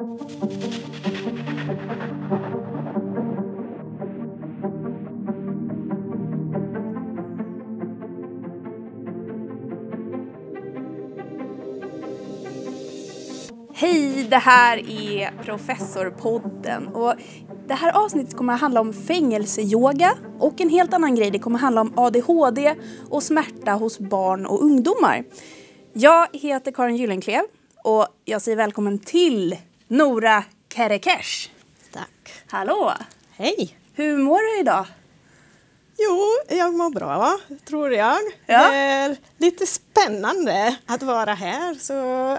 Hej, det här är Professorpodden och det här avsnittet kommer att handla om fängelseyoga och en helt annan grej. Det kommer att handla om ADHD och smärta hos barn och ungdomar. Jag heter Karin Gyllenklev och jag säger välkommen till Nora Kerekesh. Tack. Hallå! Hej! Hur mår du idag? Jo, jag mår bra, tror jag. Ja. Det är lite spännande att vara här, så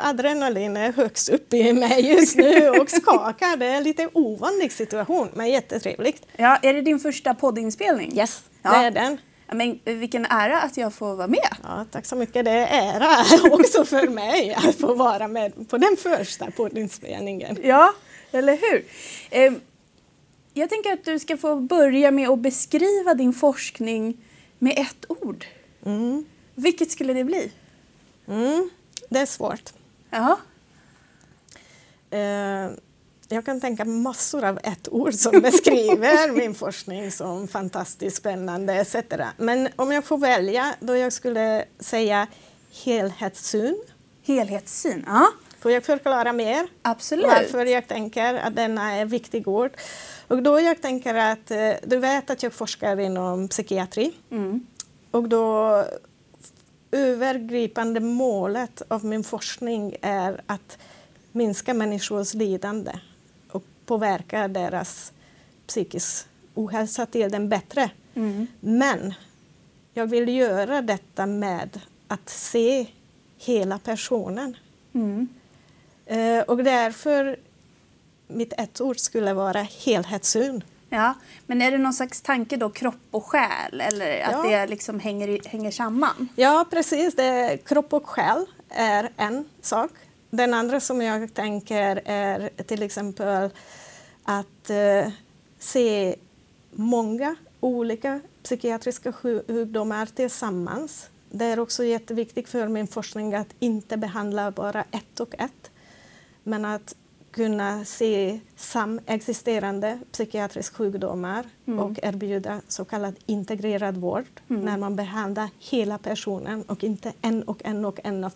adrenalin är högst upp i mig just nu och skakar. Det är en lite ovanlig situation, men jättetrevligt. Ja, är det din första poddinspelning? Yes, Ja. det är den. Men vilken ära att jag får vara med. Ja, tack så mycket. Det är ära också för mig att få vara med på den första poddinspelningen. Ja, eller hur? Eh, jag tänker att du ska få börja med att beskriva din forskning med ett ord. Mm. Vilket skulle det bli? Mm. Det är svårt. Ja. Jag kan tänka massor av ett ord som beskriver min forskning som fantastiskt spännande etc. Men om jag får välja, då jag skulle säga helhetssyn. Helhetssyn, ja. Får jag förklara mer? Absolut. Varför jag tänker att denna är viktig ord. Och då jag tänker att eh, du vet att jag forskar inom psykiatri. Mm. Och då övergripande målet av min forskning är att minska människors lidande påverka deras psykisk ohälsa till den bättre. Mm. Men jag vill göra detta med att se hela personen. Mm. Eh, och därför mitt ett ord skulle vara helhetssyn. Ja, men är det någon slags tanke då, kropp och själ, eller att Ja. det liksom hänger, hänger samman? Ja, precis. Det, kropp och själ är en sak. Den andra som jag tänker är till exempel att eh, se många olika psykiatriska sju- sjukdomar tillsammans. Det är också jätteviktigt för min forskning att inte behandla bara ett och ett, men att kunna se samexisterande psykiatriska sjukdomar och erbjuda så kallad integrerad vård när man behandlar hela personen och inte en och en och en av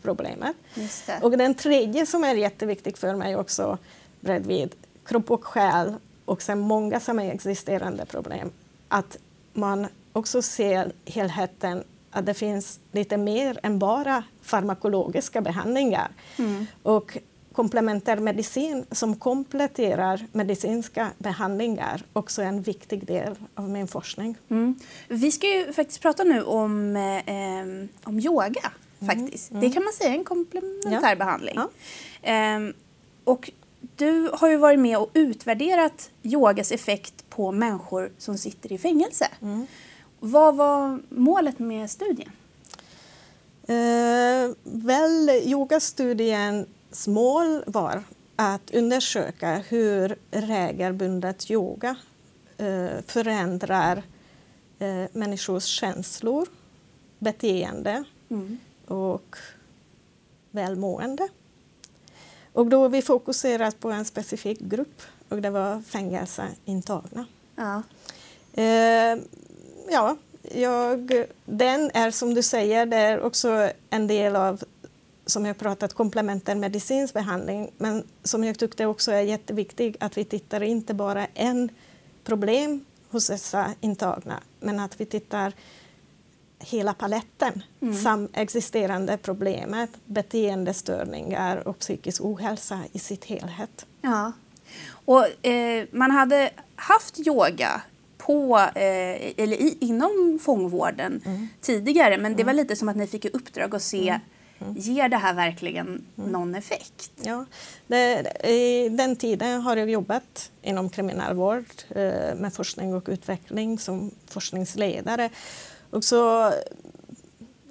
det. Och den tredje som är jätteviktig för mig också bredvid kropp och själ och sen många samexisterande problem, att man också ser helheten att det finns lite mer än bara farmakologiska behandlingar. Mm. Och komplementärmedicin som kompletterar medicinska behandlingar också är en viktig del av min forskning. Mm. Vi ska ju faktiskt prata nu om, eh, om yoga. Faktiskt. Det kan man säga är en komplementär behandling. Ja. Em, och du har ju varit med och utvärderat yogas effekt på människor som sitter i fängelse. Vad var målet med studien? Eh, väl, yogastudiens mål var att undersöka hur regelbundet yoga eh, förändrar eh, människors känslor, beteende Mm. och välmående. Och då har vi fokuserat på en specifik grupp och det var fängelseintagna. Ja. Eh, ja, jag, den är som du säger, det är också en del av som jag pratat komplementär medicinsk behandling, men som jag tyckte också är jätteviktigt att vi tittar inte bara en problem hos dessa intagna, men att vi tittar hela paletten, samexisterande problemet, beteendestörningar och psykisk ohälsa i sitt helhet. Ja. Och, eh, man hade haft yoga på, eh, eller i, inom fångvården tidigare men det var lite som att ni fick i uppdrag att se Ger det här verkligen någon effekt? Ja, det, I den tiden har jag jobbat inom kriminalvård eh, med forskning och utveckling som forskningsledare. Och så,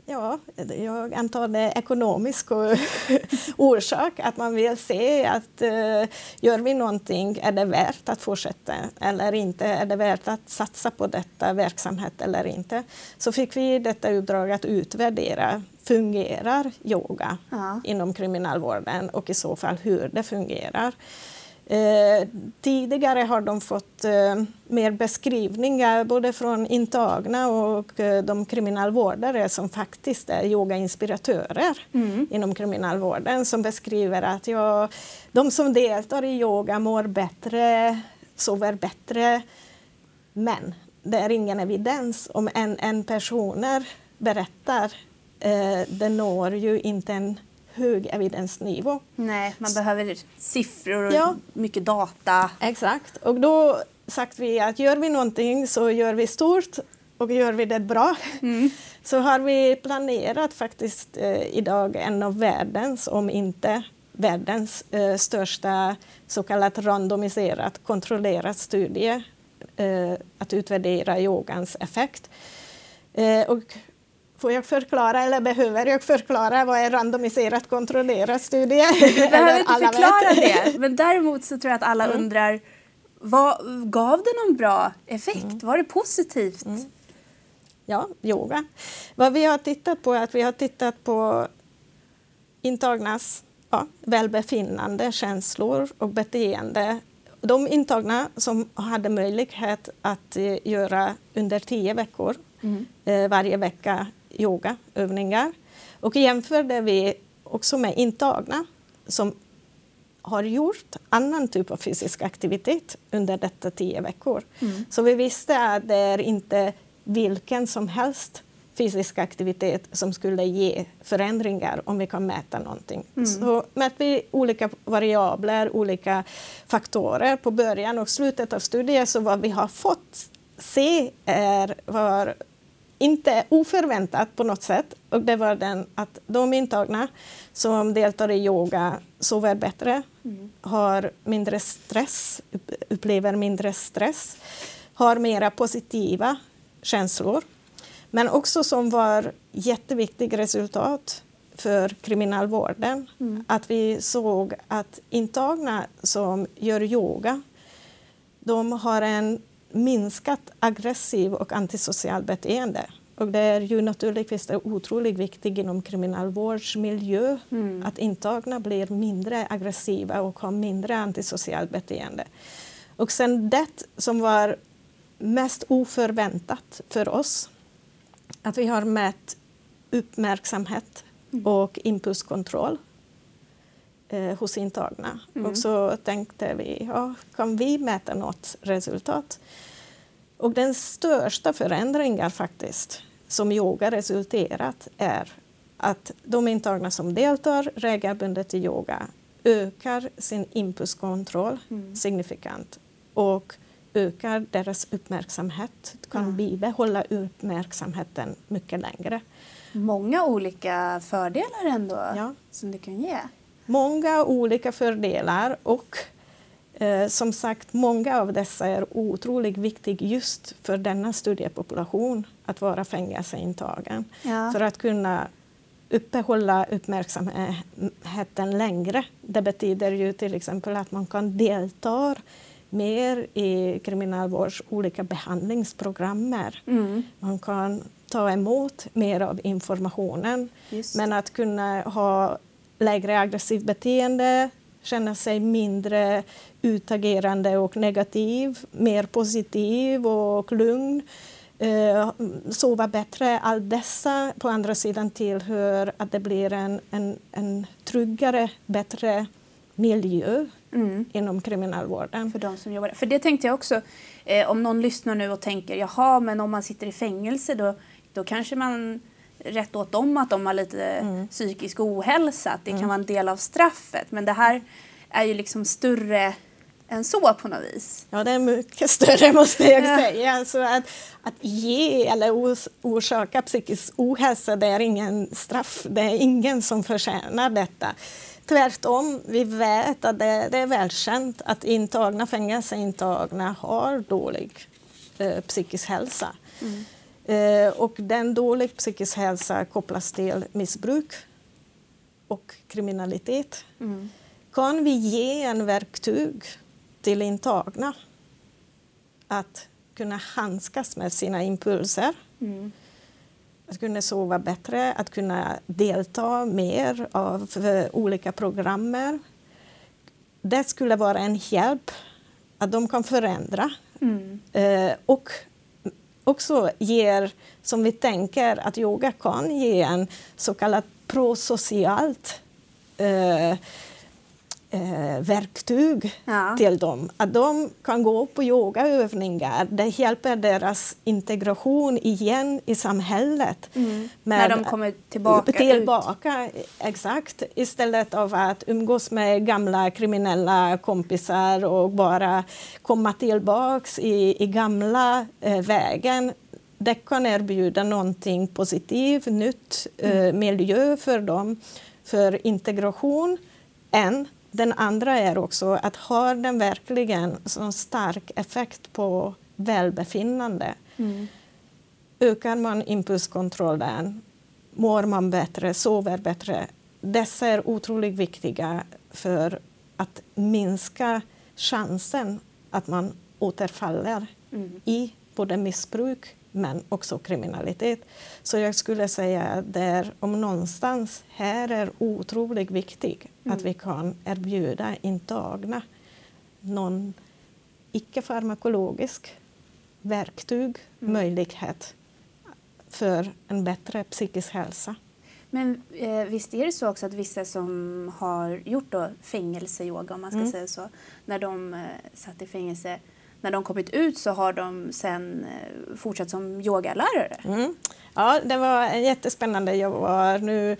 ja, jag antar det är ekonomisk orsak att man vill se att eh, gör vi någonting, är det värt att fortsätta eller inte? Är det värt att satsa på detta verksamhet eller inte? Så fick vi detta uppdrag att utvärdera fungerar yoga Ja. inom kriminalvården och i så fall hur det fungerar. Eh, tidigare har de fått eh, mer beskrivningar både från intagna och eh, de kriminalvårdare som faktiskt är yogainspiratörer mm. inom kriminalvården som beskriver att ja, de som deltar i yoga mår bättre, sover bättre. Men det är ingen evidens om en, en personer berättar. Eh, det når ju inte en hög evidensnivå. Nej, man behöver siffror och ja. mycket data. Exakt, och då sagt vi att gör vi någonting så gör vi stort och gör vi det bra mm. så har vi planerat faktiskt eh, idag en av världens, om inte världens eh, största så kallat randomiserat kontrollerat studie eh, att utvärdera yogans effekt. Eh, och Får jag förklara eller behöver jag förklara vad är randomiserat kontrollerad studie? Du behöver inte förklara det, men däremot så tror jag att alla mm. undrar vad, gav det någon bra effekt? Mm. Var det positivt? Mm. Ja, yoga. Vad vi har tittat på är att vi har tittat på intagnas ja, välbefinnande, känslor och beteende. De intagna som hade möjlighet att eh, göra under tio veckor mm. eh, varje vecka yogaövningar. Och jämförde vi också med intagna som har gjort annan typ av fysisk aktivitet under detta tio veckor. Mm. Så vi visste att det är inte vilken som helst fysisk aktivitet som skulle ge förändringar om vi kan mäta någonting. Mm. Så mätte vi olika variabler, olika faktorer på början och slutet av studien så vad vi har fått se är var inte oförväntat på något sätt. Och det var den att de intagna som deltar i yoga sover bättre, mm. har mindre stress, upplever mindre stress, har mera positiva känslor. Men också som var jätteviktigt resultat för kriminalvården, mm. att vi såg att intagna som gör yoga, de har en minskat aggressiv och antisocial beteende. Och det är ju naturligtvis otroligt viktigt inom kriminalvårdsmiljö mm. att intagna blir mindre aggressiva och har mindre antisocialt beteende. Och sen det som var mest oförväntat för oss, att vi har mätt uppmärksamhet mm. och impulskontroll eh, hos intagna. Mm. Och så tänkte vi, ja, kan vi mäta något resultat? Och den största förändringen faktiskt som yoga resulterat är att de intagna som deltar regelbundet i yoga ökar sin impulskontroll mm. signifikant och ökar deras uppmärksamhet, kan mm. bibehålla uppmärksamheten mycket längre. Många olika fördelar ändå ja. som det kan ge. Många olika fördelar och eh, som sagt, många av dessa är otroligt viktiga just för denna studiepopulation att vara fängelseintagen. Ja. För att kunna uppehålla uppmärksamheten längre. Det betyder ju till exempel att man kan delta mer i kriminalvårds olika behandlingsprogrammer. Mm. Man kan ta emot mer av informationen. Just. Men att kunna ha lägre aggressivt beteende, känna sig mindre utagerande och negativ, mer positiv och lugn, eh, sova bättre. Allt dessa på andra sidan tillhör att det blir en, en, en tryggare, bättre miljö mm. inom kriminalvården. För de som jobbar För det tänkte jag också, eh, om någon lyssnar nu och tänker jaha, men om man sitter i fängelse då, då kanske man rätt åt dem att de har lite mm. psykisk ohälsa, att det mm. kan vara en del av straffet. Men det här är ju liksom större än så på något vis. Ja, det är mycket större måste jag ja. säga. Alltså att, att ge eller orsaka psykisk ohälsa, det är ingen straff. Det är ingen som förtjänar detta. Tvärtom, vi vet att det, det är välkänt att intagna, fängelseintagna har dålig eh, psykisk hälsa. Mm. Eh, och den dålig psykisk hälsa kopplas till missbruk och kriminalitet. Mm. Kan vi ge en verktyg till intagna att kunna handskas med sina impulser. Mm. Att kunna sova bättre, att kunna delta mer av olika programmer. det skulle vara en hjälp, att de kan förändra. Mm. Eh, och också ger, som vi tänker att yoga kan ge en så kallat prosocialt eh, eh, verktyg Ja. till dem. Att de kan gå på yogaövningar. Det hjälper deras integration igen i samhället. Mm. När de kommer tillbaka ut. Tillbaka, exakt. Istället av att umgås med gamla kriminella kompisar och bara komma tillbaks i, i gamla eh, vägen. Det kan erbjuda någonting positivt, nytt eh, miljö för dem, för integration. En. Den andra är också att har den verkligen så stark effekt på välbefinnande Mm. ökar man impulskontrollen, mår man bättre, sover bättre. Dessa är otroligt viktiga för att minska chansen att man återfaller Mm. i både missbruk men också kriminalitet. Så jag skulle säga att det är om någonstans här är otroligt viktigt att vi kan erbjuda intagna någon icke-farmakologisk verktyg, möjlighet för en bättre psykisk hälsa. Men eh, visst är det så också att vissa som har gjort då fängelseyoga, om man ska Mm. säga så, när de eh, satt i fängelse, när de kommit ut så har de sen eh, fortsatt som yogalärare. Mm. Ja, det var jättespännande. Jag var nu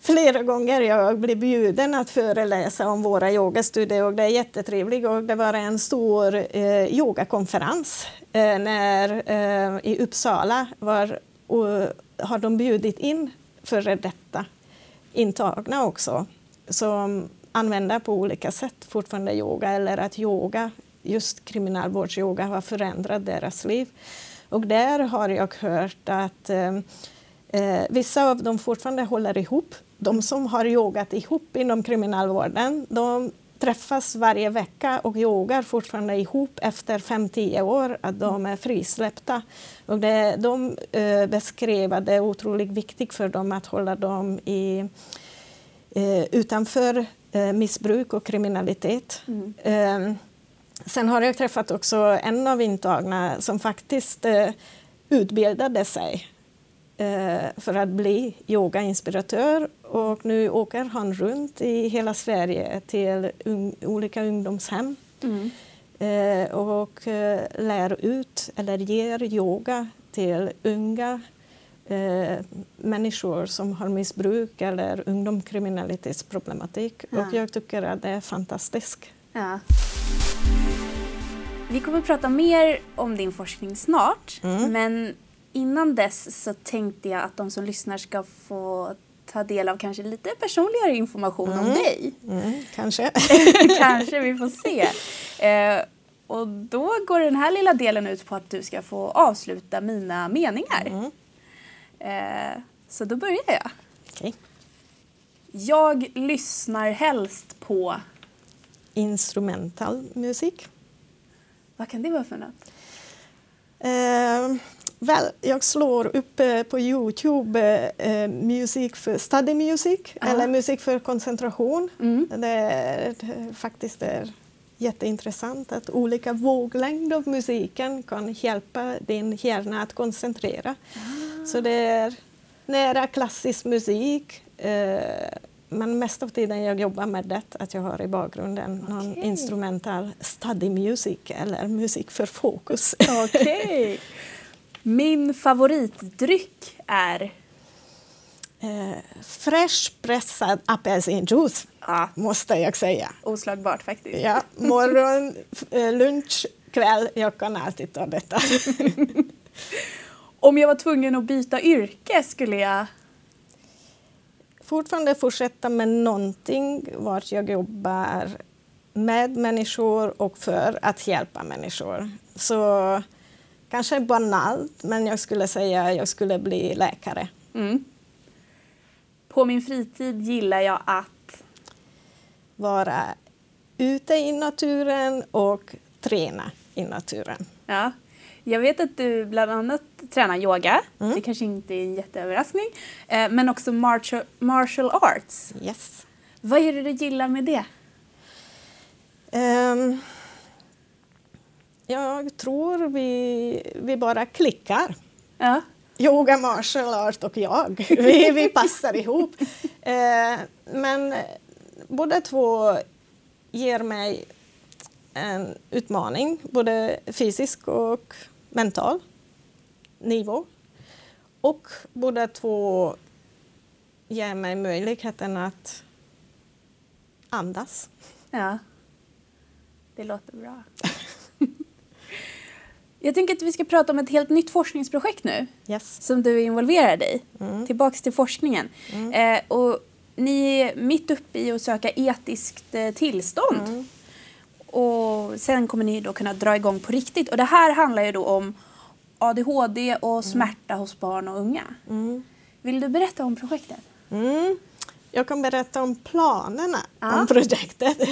flera gånger jag blev bjuden att föreläsa om våra yogastudier och det är jättetrevligt. Och det var en stor eh, yogakonferens eh, när, eh, i Uppsala var, och, har de bjudit in före detta intagna också som använder på olika sätt fortfarande yoga eller att yoga, just kriminalvårdsyoga, har förändrat deras liv. Och där har jag hört att eh, eh, vissa av dem fortfarande håller ihop. De som har yogat ihop inom kriminalvården, de träffas varje vecka och yogar fortfarande ihop efter 5-10 år, att de är frisläppta. Och det, de eh, beskrev att det är otroligt viktigt för dem att hålla dem i, eh, utanför eh, missbruk och kriminalitet. Mm. Sen har jag träffat också en av intagna som faktiskt eh, utbildade sig eh, för att bli yogainspiratör och nu åker han runt i hela Sverige till un olika ungdomshem Mm. eh, och eh, lär ut eller ger yoga till unga eh, människor som har missbruk eller ungdomskriminalitetsproblematik. Ja. Och jag tycker att det är fantastiskt. Ja. Vi kommer att prata mer om din forskning snart, Mm. men innan dess så tänkte jag att de som lyssnar ska få ta del av kanske lite personligare information om dig. Mm, kanske. kanske, vi får se. Eh, och då går den här lilla delen ut på att du ska få avsluta mina meningar. Mm. Eh, så då börjar jag. Okej. Jag lyssnar helst på, Instrumental musik. Vad kan det vara för något? Eh, väl, jag slår upp eh, på Youtube eh, musik för study music Ja. eller musik för koncentration. Mm. Det är faktiskt är jätteintressant att olika våglängd av musiken kan hjälpa din hjärna att koncentrera. Så det är nära klassisk musik. Eh, men mest av tiden jag jobbar med det, att jag har i bakgrunden någon Okej. instrumental study music eller musik för fokus. Okej. Min favoritdryck är... Eh, fresh pressad apelsinjuice, Ja, måste jag säga. oslagbart faktiskt. Ja, morgon, eh, lunch, kväll, jag kan alltid ta detta. Om jag var tvungen att byta yrke skulle jag... Fortfarande fortsätta med någonting vart jag jobbar med människor och för att hjälpa människor. Så kanske banalt, men jag skulle säga att jag skulle bli läkare. Mm. På min fritid gillar jag att... Vara ute i naturen och träna i naturen. Ja. Jag vet att du bland annat tränar yoga. Mm. Det kanske inte är en jätteöverraskning. Eh, men också martial, martial arts. Yes. Vad är det du gillar med det? Ehm, jag tror vi, vi bara klickar. Ja. Yoga, martial art och jag. Vi, vi passar ihop. Eh, men båda två ger mig en utmaning, både fysisk och mental nivå. Och båda två ger mig möjligheten att andas. Ja. Det låter bra. Jag tänker att vi ska prata om ett helt nytt forskningsprojekt nu Yes. som du är involverad i. Mm. Tillbaks till forskningen. Eh, och ni är mitt uppe i att söka etiskt eh, tillstånd. Mm. Och sen kommer ni då kunna dra igång på riktigt. Och det här handlar ju då om ADHD och smärta hos barn och unga. Mm. Vill du berätta om projektet? Mm. Jag kan berätta om planerna Ja. om projektet.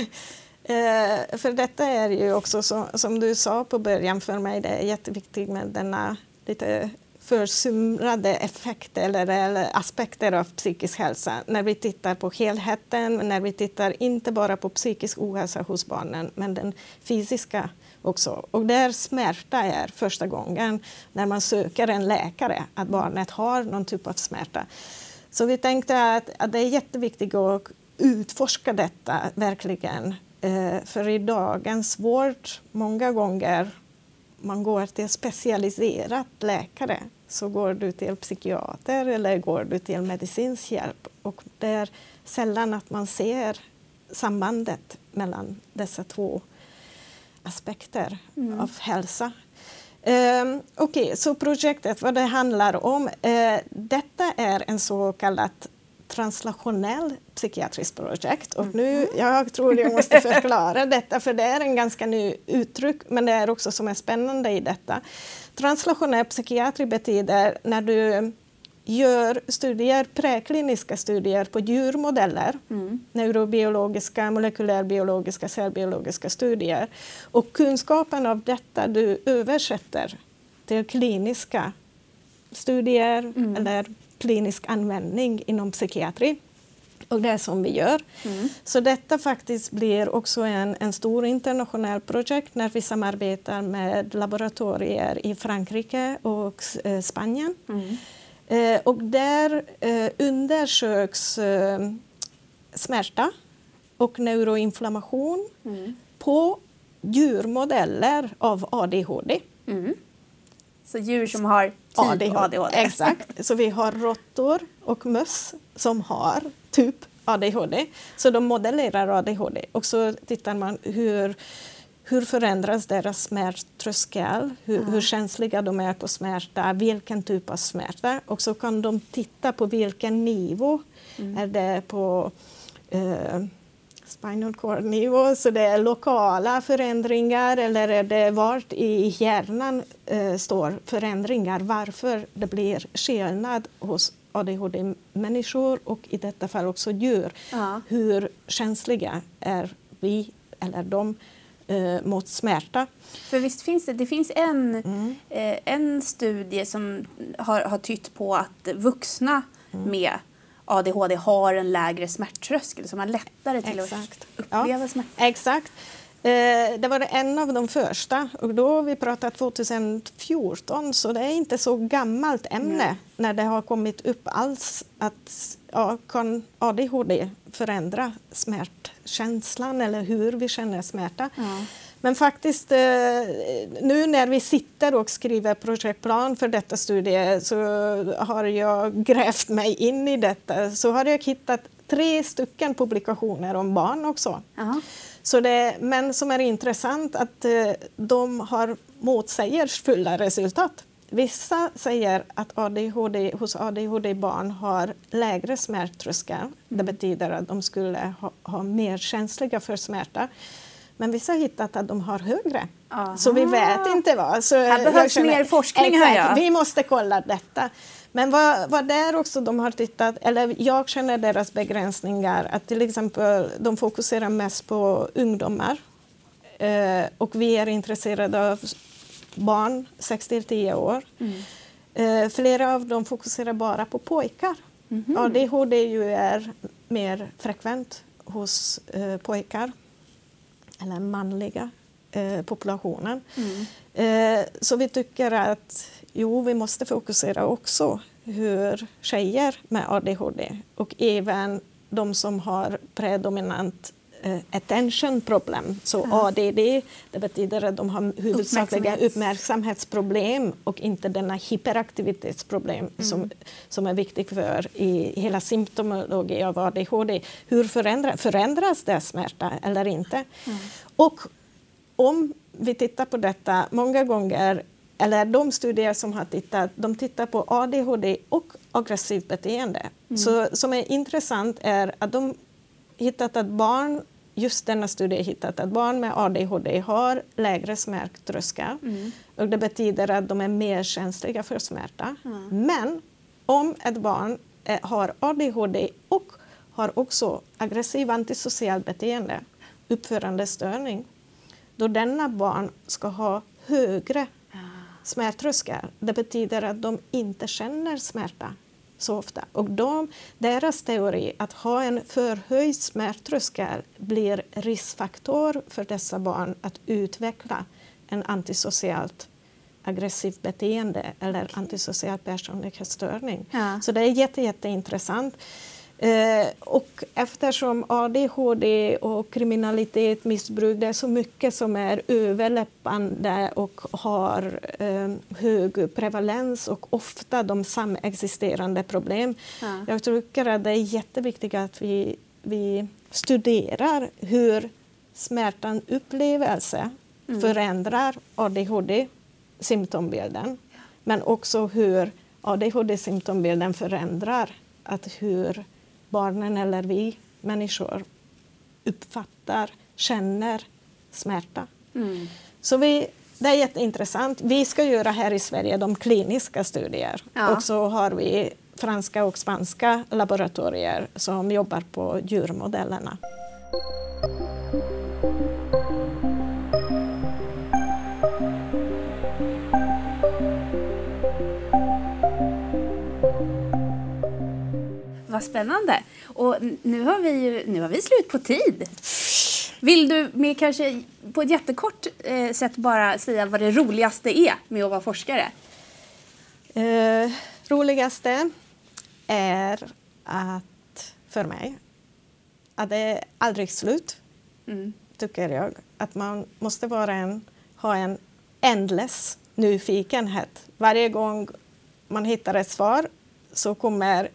Eh, för detta är ju också så, som du sa på början för mig, det är jätteviktigt med denna lite försumrade effekter eller, eller aspekter av psykisk hälsa när vi tittar på helheten, när vi tittar inte bara på psykisk ohälsa hos barnen men den fysiska också. Och där smärta är första gången när man söker en läkare att barnet har någon typ av smärta. Så vi tänkte att, att det är jätteviktigt att utforska detta verkligen. Eh, för i dagens vård, många gånger man går till specialiserad läkare så går du till psykiater eller går du till medicinsk hjälp. Och det är sällan att man ser sambandet mellan dessa två aspekter av hälsa. Um, Okej, så projektet, vad det handlar om. eh, detta är en så kallad translationell psykiatriskt projekt. Och nu, jag tror jag måste förklara detta, för det är en ganska ny uttryck, men det är också som är spännande i detta. Translationell psykiatri betyder när du gör studier, prekliniska studier på djurmodeller, neurobiologiska, molekylärbiologiska, cellbiologiska studier. Och kunskapen av detta du översätter till kliniska studier eller klinisk användning inom psykiatri. Och det är som vi gör. Så detta faktiskt blir också en, en stor internationell projekt när vi samarbetar med laboratorier i Frankrike och eh, Spanien. Eh, och där eh, undersöks eh, smärta och neuroinflammation på djurmodeller av ADHD. Så djur som har ADHD. ADHD. Exakt. Så vi har råttor och möss som har typ ADHD. Så de modellerar ADHD. Och så tittar man hur, hur förändras deras smärttröskel, hur, hur känsliga de är på smärta, vilken typ av smärta. Och så kan de titta på vilken nivå. Är det på eh, spinal cord-nivå, så det är lokala förändringar eller är det vart i hjärnan eh, står förändringar, varför det blir skillnad hos ADHD-människor och i detta fall också djur. Ja. Hur känsliga är vi eller de eh, mot smärta? För visst finns det, det finns en, Mm. eh, en studie som har, har tytt på att vuxna Mm. med ADHD har en lägre smärttröskel, som har lättare till Exakt. att uppleva Ja, smärta. Exakt. Eh, det var en av de första och då har vi pratat 2014 så det är inte så gammalt ämne Nej. när det har kommit upp alls att ja, kan ADHD förändra smärtkänslan eller hur vi känner smärta. Ja. Men faktiskt eh, nu när vi sitter och skriver projektplan för detta studie så har jag grävt mig in i detta så har jag hittat tre stycken publikationer om barn också. Så det, men som är intressant att eh, de har motsägelsefulla resultat. Vissa säger att ADHD, hos ADHD-barn har lägre smärttröskel. Det betyder att de skulle ha, ha mer känsliga för smärta. Men vissa har hittat att de har högre. Aha. Så vi vet inte vad. Så Här behövs mer forskning, Exakt, jag. Vi måste kolla detta. Men vad, vad där också de har tittat, eller jag känner deras begränsningar, att till exempel de fokuserar mest på ungdomar. Eh, och vi är intresserade av barn 6 till 10 år. Eh, flera av dem fokuserar bara på pojkar. ADHD ju är mer frekvent hos eh, pojkar. Eller manliga eh, populationen. Mm. Eh, så vi tycker att jo, vi måste fokusera också hur tjejer med ADHD och även de som har predominant attention problem, så Ja. ADD, det betyder att de har huvudsakliga Uppmärksamhets- uppmärksamhetsproblem och inte denna hyperaktivitetsproblem som, som är viktig för i hela symptomologi av ADHD. Hur förändra, förändras det smärta eller inte? Och om vi tittar på detta många gånger, eller de studier som har tittat, de tittar på ADHD och aggressivt beteende. Så som är intressant är att de hittat att barn, just denna studie hittat att barn med ADHD har lägre smärttröskel. Mm. Och det betyder att de är mer känsliga för smärta. Men om ett barn eh, har ADHD och har också aggressiv antisocial beteende, uppförandestörning, då denna barn ska ha högre smärttröskel. Det betyder att de inte känner smärta så ofta. Och de, deras teori att ha en förhöjd smärttröskel blir riskfaktor för dessa barn att utveckla en antisocialt aggressivt beteende eller antisocial personlighetsstörning. Ja. Så det är jätte, jätteintressant. Eh, och eftersom ADHD och kriminalitet, missbruk, det är så mycket som är överlappande och har eh, hög prevalens och ofta de samexisterande problem. Ja. Jag tycker att det är jätteviktigt att vi, vi studerar hur smärtan upplevelse förändrar ADHD-symptombilden. Men också hur ADHD-symptombilden förändrar att hur barnen eller vi människor uppfattar, känner smärta. Mm. Så vi, det är jätteintressant. Vi ska göra här i Sverige de kliniska studier. Ja. Och så har vi franska och spanska laboratorier som jobbar på djurmodellerna. Vad spännande. Och nu har vi ju nu har vi slut på tid. Vill du med kanske på ett jättekort eh, sätt bara säga vad det roligaste är med att vara forskare? Eh, roligaste är att, för mig, att det är aldrig slut, Mm. tycker jag. Att man måste vara en, ha en endless nyfikenhet. Varje gång man hittar ett svar så kommer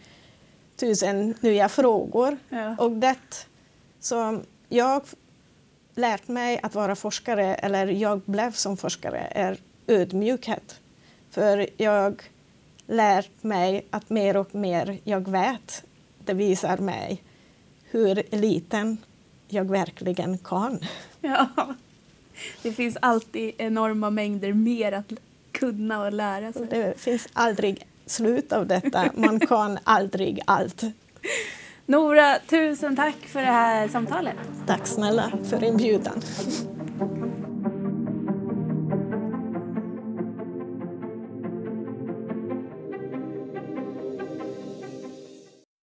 tusen nya frågor. Ja. Och det som jag lärt mig att vara forskare, eller jag blev som forskare, är ödmjukhet. För jag lärt mig att mer och mer jag vet, det visar mig hur liten jag verkligen kan. Ja. Det finns alltid enorma mängder mer att kunna och lära sig. Det finns aldrig slut av detta. Man kan aldrig allt. Nora, tusen tack för det här samtalet. Tack snälla för inbjudan.